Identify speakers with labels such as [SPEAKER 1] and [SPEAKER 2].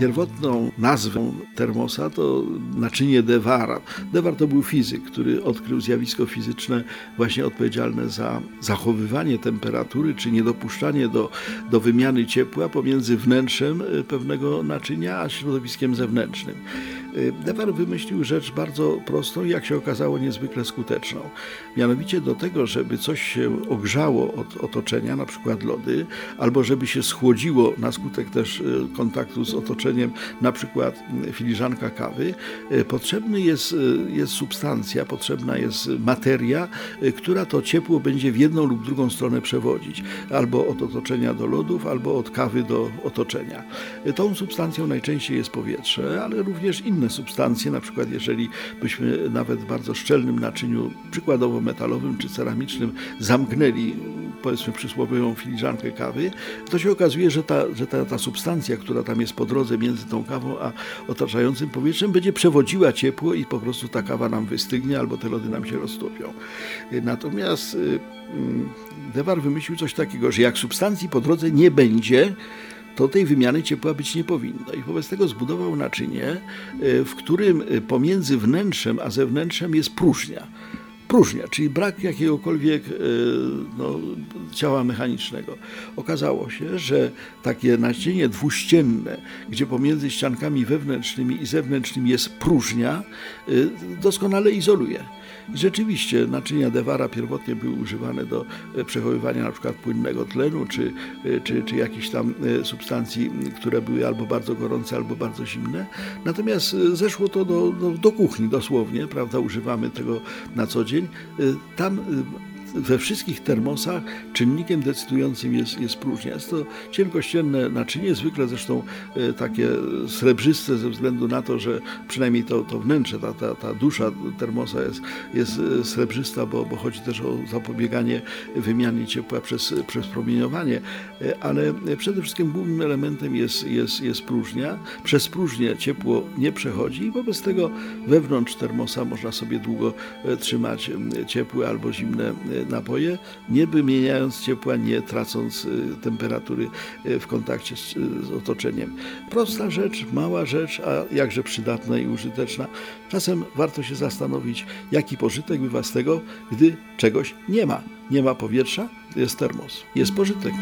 [SPEAKER 1] Pierwotną nazwą termosa to naczynie Dewara. Dewar to był fizyk, który odkrył zjawisko fizyczne właśnie odpowiedzialne za zachowywanie temperatury, czy niedopuszczanie do, do wymiany ciepła pomiędzy wnętrzem y, pewnego naczynia a środowiskiem zewnętrznym. Y, Dewar wymyślił rzecz bardzo prostą i jak się okazało niezwykle skuteczną. Mianowicie do tego, żeby coś się ogrzało od otoczenia, na przykład lody, albo żeby się schłodziło na skutek też y, kontaktu z otoczeniem, na przykład y, filiżanka kawy, potrzebny jest, jest substancja, potrzebna jest materia, która to ciepło będzie w jedną lub drugą stronę przewodzić. Albo od otoczenia do lodów, albo od kawy do otoczenia. Tą substancją najczęściej jest powietrze, ale również inne substancje, na przykład jeżeli byśmy nawet w bardzo szczelnym naczyniu, przykładowo metalowym czy ceramicznym, zamknęli powiedzmy przysłowiową filiżankę kawy, to się okazuje, że, ta, że ta, ta substancja, która tam jest po drodze między tą kawą a otaczającym powietrzem, będzie przewodziła ciepło i po prostu ta kawa nam wystygnie albo te lody nam się roztopią. Natomiast y, mm, Dewar wymyślił coś takiego, że jak substancji po drodze nie będzie, to tej wymiany ciepła być nie powinno. I wobec tego zbudował naczynie, e, w którym e, pomiędzy wnętrzem a zewnętrzem jest próżnia. Próżnia, czyli brak jakiegokolwiek e, no, ciała mechanicznego. Okazało się, że takie naczynie dwuścienne, gdzie pomiędzy ściankami wewnętrznymi i zewnętrznymi jest próżnia, doskonale izoluje. I rzeczywiście naczynia Dewara pierwotnie były używane do e, przechowywania na przykład płynnego tlenu, czy, e, czy, czy jakichś tam e, substancji, które były albo bardzo gorące, albo bardzo zimne. Natomiast zeszło to do, do, do kuchni dosłownie, prawda, używamy tego na co dzień. Tam we wszystkich termosach czynnikiem decydującym jest, jest próżnia. Jest to cienkościenne naczynie, zwykle zresztą e, takie srebrzyste ze względu na to, że przynajmniej to, to wnętrze, ta, ta, ta dusza termosa jest, jest e, srebrzysta, bo, bo chodzi też o zapobieganie wymianie ciepła przez, przez promieniowanie, e, ale przede wszystkim głównym elementem jest, jest, jest próżnia. Przez próżnię ciepło nie przechodzi i wobec tego wewnątrz termosa można sobie długo trzymać ciepłe albo zimne napoje, nie wymieniając ciepła, nie tracąc y, temperatury y, w kontakcie z, z otoczeniem. Prosta rzecz, mała rzecz, a jakże przydatna i użyteczna. Czasem warto się zastanowić, jaki pożytek bywa z tego, gdy czegoś nie ma. Nie ma powietrza, jest termos, jest pożytek.